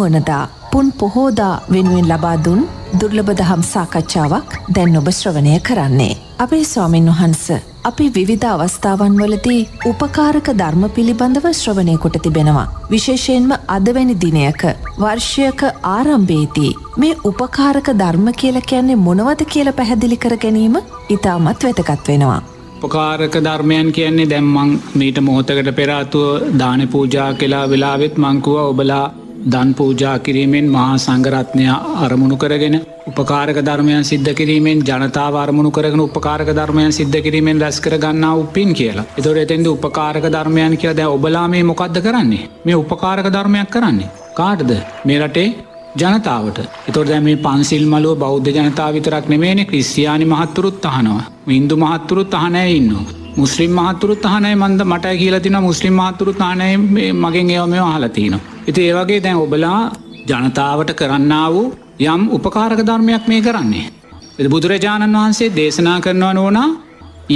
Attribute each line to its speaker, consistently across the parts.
Speaker 1: වනදා පුන් පොහෝදා වෙනුවෙන් ලබා දුන් දුර්ලභ දහම් සාකච්ඡාවක් දැන් ඔබ ශ්‍රවණය කරන්නේ. අපේ ස්වාමින් වහන්ස අපි විවිධ අවස්ථාවන් වලදී උපකාරක ධර්ම පිළිබඳව ශ්‍රවණය කොට තිබෙනවා. විශේෂයෙන්ම අදවැනි දිනයක වර්ෂයක ආරම්භේදී මේ උපකාරක ධර්ම කියල කියන්නේ මොනවද කියල පැහැදිලි කර ගැනීම ඉතාමත් වැතකත් වෙනවා.
Speaker 2: උපකාරක ධර්මයන් කියන්නේ දැම්මං මීට මොහොතකට පෙරාතුව දාන පූජා කලා වෙලාවෙත් මංකුව ඔබලා දන් පූජා කිරීමෙන් මහා සංගරත්නය අරමුණු කරගෙන උපකාරක ධර්මයන් සිද්ධ කිරීමෙන් ජනතාව අරමුණු කරගෙන උපකාරක ධර්මයන් සිද්ධ කිරීමෙන් රැස් කර ගන්නා උපින් කියලා. එතොට එතෙන්ද උපකාරක ධර්මයන් කියලා දැ ඔබලා මේ මොකක්ද කරන්නේ? මේ උපකාරක ධර්මයක් කරන්නේ? කාටද? මේ රටේ ජනතාවට. එතොට දැම පන්සිල් මලුව බෞද්ධ ජනතාව විතරක් නෙමේන ක්‍රිස්තියානි මහත්තුරුත් අහනවා. ඉන්දු මහත්තුරුත් අහනෑ ඉන්න. මුස්ලිම් මහතුරුත් අහනය මන්ද මට කියලතින මුස්ලිම් මහතුරුත් අනය මගෙන් ඒවම හලතිනවා. ඉති ඒවගේ දැන් ඔබලා ජනතාවට කරන්න වූ යම් උපකාරක ධර්මයක් මේ කරන්නේ. බුදුරජාණන් වහන්සේ දේශනා කරනවා නෝනා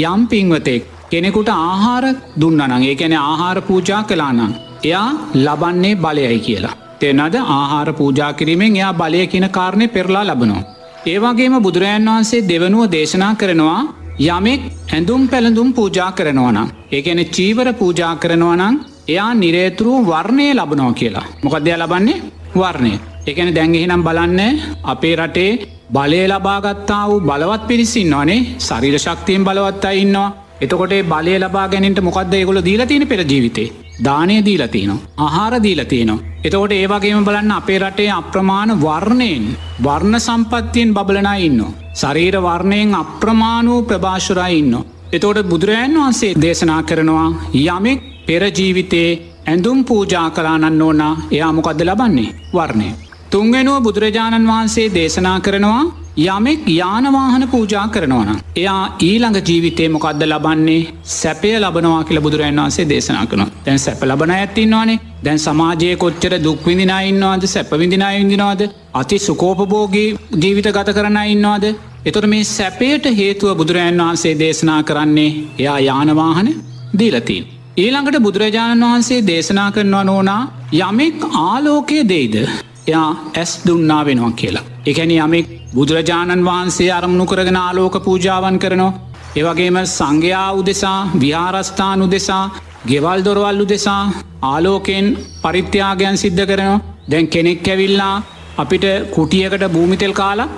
Speaker 2: යම් පින්වතෙක් කෙනෙකුට ආහාර දුන්නනං ඒ කැන ආහාර පූජා කලානං. එයා ලබන්නේ බලයයි කියලා. තෙනද ආහාර පූජා කිරීමෙන් එයා බලය කියන කාරණය පෙරලා ලබනවා. ඒවාගේම බුදුරජාන් වහන්සේ දෙවනුව දේශනා කරනවා යමෙක් ඇඳුම් පැළඳුම් පූජා කරනවනම්. ඒකැන චීවර පූජා කරනවනං එයා නිරේතුරු වර්ණය ලබනෝ කියලා. මොකදය ලබන්නේ වර්ණය. එකන දැංගෙහිනම් බලන්න අපේ රටේ බලය ලබාගත්තා වූ බලවත් පිරිසින්න වනේ සරිර ශක්තියෙන් බලවත්තා ඉන්නවා. එතකොට බලය ලබා ගැනට මොකක්ද ඒගොල දීලතින පෙර ජීවිතේ. දානය දීලතිනවා. ආහාර දීලතියනවා. එතකොට ඒවගේම බලන්න අපේ රටේ අප්‍රමාණ වර්ණයෙන් වර්ණ සම්පත්තියෙන් බබලනා ඉන්න. ශරීර වර්ණයෙන් අප්‍රමාණූ ප්‍රභාශරයි ඉන්න. එතෝට බුදුරජන් වහන්සේ දේශනා කරනවා යමෙක් පෙරජීවිතේ ඇඳුම් පූජා කලානන්න ඕනා එයාමොකක්ද ලබන්නේ වර්ණය. තුන්වෙනුව බුදුරජාණන් වහන්සේ දේශනා කරනවා යමෙක් යානවාහන පූජා කරනවන. එයා ඊළඟ ජීවිතේ මොකක්ද ලබන්නේ සැපය ලබනවා කියල බුදුරන් වන්සේ දේශනා කන දැන් සැප ලබන ඇත්තින්නවානේ දැන් සමාජය කොච්චර දුක්විදිනයින්නවාද සැපවිදිනා ඉදිනවාද අති සුකෝපභෝගී ජීවිත ගත කරන ඉන්නවාද එතොට මේ සැපයට හේතුව බුදුරජන් වහන්සේ දේශනා කරන්නේ එයා යානවාහන දීලතින්. ඊළඟට බුදුරජාණන් වහන්සේ දේශනා කරනවා නෝනා යමෙක් ආලෝකය දෙයිද එයා ඇස් දුන්නා වෙනවා කියලා. එකැනි යමෙක් බුදුරජාණන් වහන්සේ අරමුණු කරගෙන ආලෝක පූජාවන් කරනවා. ඒවගේම සංඝයා උදෙසා විහාරස්ථානු දෙසා ගෙවල් දොරවල්ලු දෙසා ආලෝකයෙන් පරිත්‍යාගයන් සිද්ධ කරනවා දැන් කෙනෙක් ඇවිල්ලා අපිට කුටියකට භූමිතෙල් කාලා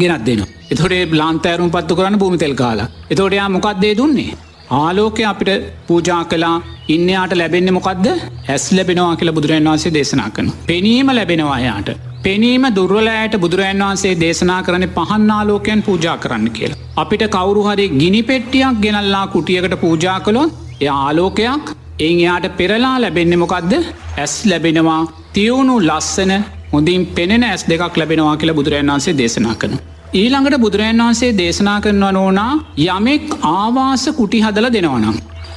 Speaker 2: ගෙනත් දෙනවා. එතොටේ ලාන්තෑරුම් පත්තු කරන්න භූමිතෙල් කාලා. එතෝටයා මොකක්දේ දුන්නේ. ආලෝකය අපිට පූජා කලා ඉන්නයාට ලැබෙන්න මොකක්ද ඇස් ලැබෙනවා කියල බුදුරන් වන්සේ දේශනා කන. පෙනීම ලැබෙනවායාට. පෙනීම දුර්වලෑයට බුදුරන් වන්සේ දේශනා කරන පහන්නාලෝකයන් පූජා කරන්න කියලා. අපිට කවරු හරි ගිනි පෙට්ටියක් ගෙනල්ලා කුටියකට පූජා කළොත් එය ආලෝකයක් එ එයාට පෙරලා ලැබෙන්නේ මොකක්ද ඇස් ලැබෙනවා තියවුණු ලස්සන හොඳින් පෙනෙන ඇස් දෙකක් ලැබෙනවා කියලා බුදුරන් වන්සේ දේශනා කන. ඊළඟට බුදුරජන් වහන්සේ දේශනා කරනවා නෝනා යමෙක් ආවාස කුටි හදල දෙනවනම්.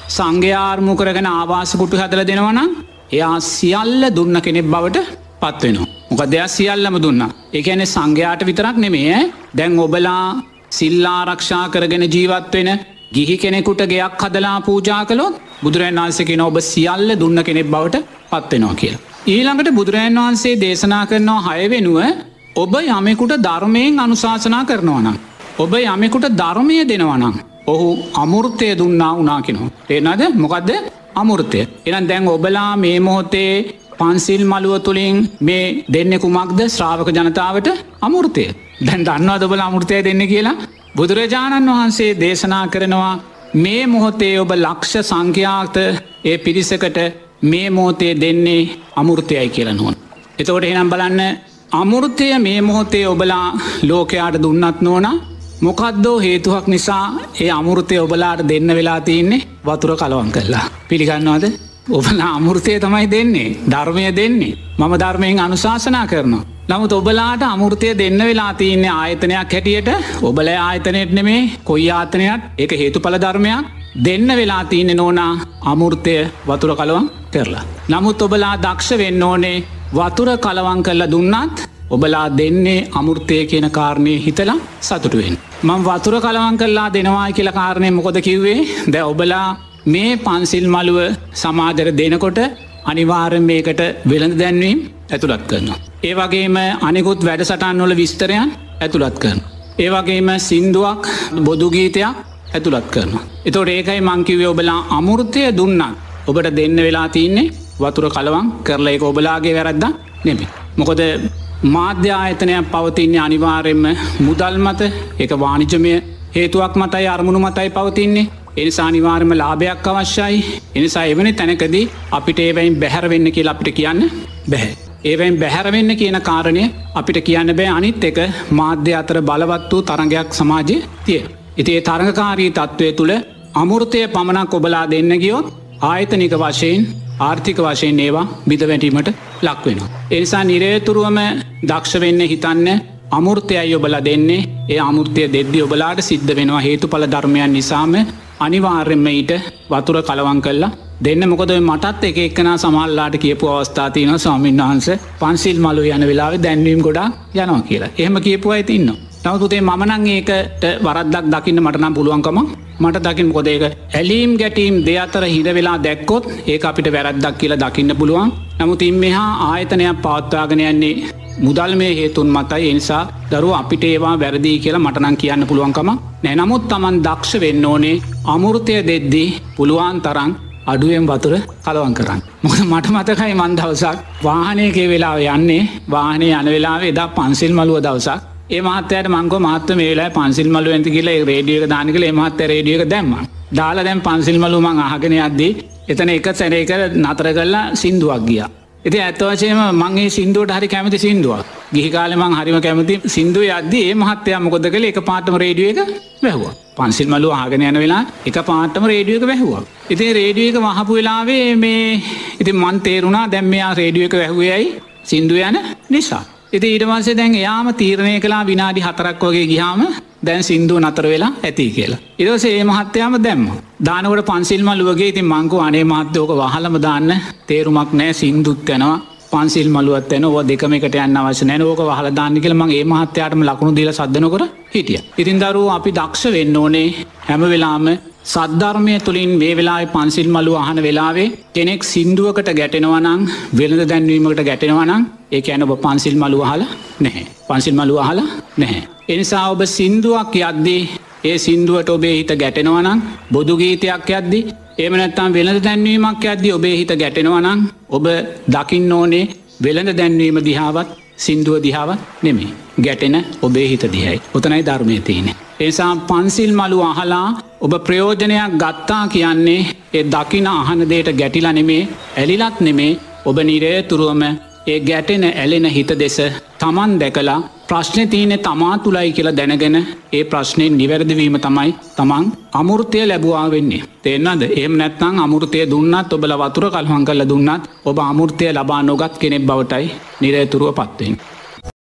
Speaker 2: සංඝයාර්මු කරගෙන ආවාසකුටු හදල දෙනවනම් එයා සියල්ල දුන්න කෙනෙක් බවට පත්වෙනවා. මොක දෙයක් සියල්ලම දුන්න. එකන සංඝයාට විතරක් නෙමේ දැන් ඔබලා සිල්ලාරක්ෂා කරගෙන ජීවත්වෙන ගිහි කෙනෙකුට ගෙයක් හදලා පූජා කළොත් බුදුරන් වහන්සකෙන ඔබ සියල්ල දුන්න කෙනෙක් බවට පත්වෙනවා කියලා. ඊළඟට බුදුරජන් වහන්සේ දේශනා කරනවා හය වෙනුව ඔබ යමෙකුට ධර්මයෙන් අනුශාසනා කරනවනම්. ඔබ යමෙකුට ධර්මය දෙනවනම්. ඔහු අමුෘත්තය දුන්නා උනාකිනවා. එනද මොකක්ද අමුෘතය. එන දැන් ඔබලා මේ මොහොතේ පන්සිල් මළුව තුළින් මේ දෙන්න කුමක්ද ශ්‍රාවක ජනතාවට අමුෘතය. දැන් දන්නවා දොබල අමුෘතය දෙන්න කියලා. බුදුරජාණන් වහන්සේ දේශනා කරනවා මේ මොහොතේ ඔබ ලක්ෂ සංඛ්‍යාත ඒ පිරිසකට මේ මෝතේ දෙන්නේ අමුෘතයයි කියලනුවන්. එතකොට එනම් බලන්න අමුෘතය මේ මොහොතේ ඔබලා ලෝකයාට දුන්නත් නෝන මොකක්දෝ හේතුවක් නිසා ඒ අමුෘතය ඔබලාට දෙන්න වෙලා තියන්නේ වතුර කලවන් කරලා. පිළිගන්නවාද ඔබලා අමුෘතය තමයි දෙන්නේ ධර්මය දෙන්නේ මම ධර්මයෙන් අනුශාසනා කරනවා. නමුත් ඔබලාට අමුෘතය දෙන්න වෙලා තියන්නේ ආයතනයක් හැටියට ඔබල ආයතනයට නෙමේ කොයි ආතනයක් එක හේතු පල ධර්මයක් දෙන්න වෙලා තියන්නේ නෝනා අමුෘතය වතුර කලවන් කරලා. නමුත් ඔබලා දක්ෂ වෙන්න ඕනේ වතුර කලවං කරලා දුන්නත් ඔබලා දෙන්නේ අමුෘතය කියන කාරණය හිතලා සතුටුවෙන්. මං වතුර කලවන් කරලා දෙනවා කියල කාරණය මොකොද කිව්වේ ද ඔබලා මේ පන්සිල් මළුව සමාජර දෙනකොට අනිවාරෙන් මේකට වෙළඳ දැන්වීම් ඇතුළත් කරනවා. ඒ වගේම අනෙකුත් වැඩසටන්වල විස්තරයන් ඇතුළත් කරන. ඒ වගේම සින්දුවක් බොදුගීතයක් ඇතුළත් කරනවා. එතොට ඒකයි මංකිවේ ඔබලා අමුෘතය දුන්නත් ඔබට දෙන්න වෙලා තියන්නේ වතුර කලවන් කරලා එක ඔබලාගේ වැරද්ද නෙමේ. මොකොද මාධ්‍ය ආයතනයක් පවතින්නේ අනිවාරෙන්ම මුදල් මත එක වානිජමය හේතුවක් මතයි අරමුණු මතයි පවතින්නේ එනිසා අනිවාර්ම ලාභයක් අවශ්‍යයි එනිසා එවනි තැනකදී අපිට ඒවයින් බැහැරවෙන්න කියලා අපිට කියන්න බැහැ. ඒවයින් බැහැරවෙන්න කියන කාරණය අපිට කියන්න බෑ අනිත් එක මාධ්‍ය අතර බලවත් වූ තරගයක් සමාජය තිය. ඉතිේ තරඟකාරී තත්ත්වය තුළ අමුෘතය පමණක් ඔබලා දෙන්න ගියොත් ආයතනික වශයෙන් ආර්ථික වශයෙන් ඒවා බිද වැටීමට ලක්වෙන. එනිසා නිරේතුරුවම දක්ෂ වෙන්න හිතන්න අමුෘතයයි ඔබල දෙන්නේ ඒ අමුෘතය දෙද්දි ඔබලාට සිද්ධ වෙනවා හේතු පල ධර්මයන් නිසාම අනිවාර්යෙන්ම ඊට වතුර කලවන් කල්ලා දෙන්න. මොකද මටත් එක එක්කන සමල්ලාට කියපු අවස්ථාතියන ස්වාමීන් වහන්ස. පන්සිල් මලු යන වෙලාව දැන්වීම් ගොඩා යනවා කියලා. එහෙම කියපු අයි තින්න. නවතුතේ මනං ඒකට වරද්දක් දකින්න මටනම් පුළුවන්කම මට දකිින් කොදේක ඇලීම් ගැටීම් දෙ අතර හිර වෙලා දැක්කොත් ඒ අපිට වැරද්දක් කියලා දකින්න පුළුවන්. නමුතින් මෙහා ආයතනයක් පවත්වාගෙන යන්නේ මුදල් මේ හේතුන් මතයි එනිසා දරුව අපිට ඒවා වැරදිී කියලා මටනං කියන්න පුළුවන්කම නැනමුත් තමන් දක්ෂ වෙන්න ඕනේ අමුෘතය දෙද්දී පුළුවන් තරං අඩුවෙන් වතුර කලවන් කරන්න. මොක මට මතකයි මන් දවසක් වාහනයකේ වෙලාව යන්නේ වාහනය යන වෙලාව එදා පන්සිල් මලුව දවසක් ඒ මහත්තයට මංග මාත්ත මේලා පන්සිල් මලුව ඇති කියල රේඩියක දානිකල මහත්ත රේඩියක දැම්ම. දාලා දැම් පන්සිල් මලුමං අහගෙන අද්දී එතන එක සැරේක නතර කරලා සිින්දුවක් ගියා. ඉති ඇත්වශයම මංගේ සිින්දුවට හරි කැමති සිින්දුවක් ගිහිකාලමං හරිම කැමති සිින්දුව අද්දී ඒ මහත්තයා මොකොද කළ එක පාටම රේඩිය එක වැැහවා පන්සිල් මලුව ආගෙන යන වෙලා එක පාටම රේඩියක වැැහවා. ඉතින් රේඩියක වහපු වෙලාවේ මේ ඉතින් මන් තේරුණා දැම්මයා රේඩියක වැැහුවයයි සිින්දුව යන නිසා. ඉති ඊටවන්සේ දැන් එයාම තීරණය කලා විනාඩි හතරක් වගේ ගිහාම දැන් සිින්දුව නතර වෙලා ඇති කියලා. ඉරස ඒ මහත්තයාම දැම්ම. දානකට පන්සිල්ම ලුවගේ ඉතින් මංකු අනේ මහත්තයෝක වහලම දාන්න තේරුමක් නෑ සිින්දුත් යනවා පන්සිල් මලුවත් එන ඕ දෙකම එකට යන්න අවශ්‍ය නෑ ඕක වහල දාන්න කියල මගේ මහත්තයාටම ලකුණු දීල සද්ධනකර හිටිය. ඉතින් දරුව අපි දක්ෂ වෙන්න ඕනේ හැම වෙලාම සද්ධර්මය තුළින් මේ වෙලා පන්සිල් මලු අහන වෙලාවේ කෙනෙක් සිින්දුවකට ගැටෙනවනං වෙළඳ දැන්වීමකට ගැටෙනවනං ඒ ඇන ඔබ පන්සිල් මලු අහල නැහැ. පන්සිල් මලු අහල නැහැ. එනිසා ඔබ සින්දුවක් යද්දී ඒ සින්දුවට ඔබේ හිත ගැටෙනවනං බොදු ගීතයක් යද්දි ඒමනැත්තම් වෙළඳ දැන්වීමක් ඇද්දි ඔබේ හිත ගැටෙනවනං ඔබ දකින්න ඕනේ වෙළඳ දැන්වීම දිහාවත් සින්දුව දිහාවත් නෙමේ. ගැටෙන ඔබේ හිත දිහයි. ඔතනයි ධර්මය තියෙන. ඒසා පන්සිල් මලු අහලා ඔබ ප්‍රයෝජනයක් ගත්තා කියන්නේ ඒ දකින අහනදේට ගැටිලා නෙමේ ඇලිලත් නෙමේ ඔබ නිරය තුරුවම ඒ ගැටෙන ඇලෙන හිත දෙස තමන් දැකලා ප්‍රශ්නය තියනෙ තමා තුළයි කියලා දැනගෙන ඒ ප්‍රශ්නයෙන් නිවැරදිවීම තමයි තමන් අමුෘතය ලැබවා වෙන්නේ. තේෙන්න්නද එම නැත්නම් අමුෘතය දුන්නත් ඔබල වතුර කල්හන් කල දුන්නත් ඔබ අමුෘතය ලබා නොගත් කෙනෙක් බවටයි නිරේතුරුව පත්වෙන්.